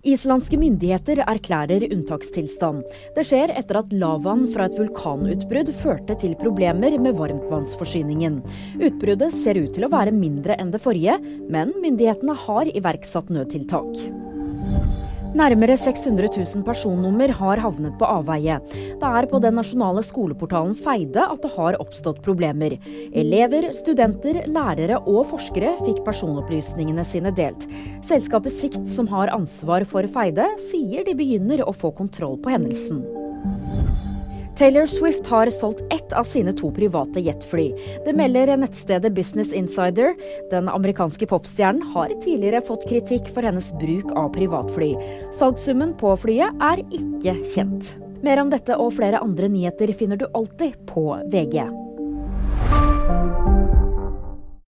Islandske myndigheter erklærer unntakstilstand. Det skjer etter at lavaen fra et vulkanutbrudd førte til problemer med varmtvannsforsyningen. Utbruddet ser ut til å være mindre enn det forrige, men myndighetene har iverksatt nødtiltak. Nærmere 600 000 personnummer har havnet på avveie. Det er på den nasjonale skoleportalen Feide at det har oppstått problemer. Elever, studenter, lærere og forskere fikk personopplysningene sine delt. Selskapet Sikt, som har ansvar for Feide, sier de begynner å få kontroll på hendelsen. Taylor Swift har solgt ett av sine to private jetfly. Det melder nettstedet Business Insider. Den amerikanske popstjernen har tidligere fått kritikk for hennes bruk av privatfly. Salgssummen på flyet er ikke kjent. Mer om dette og flere andre nyheter finner du alltid på VG.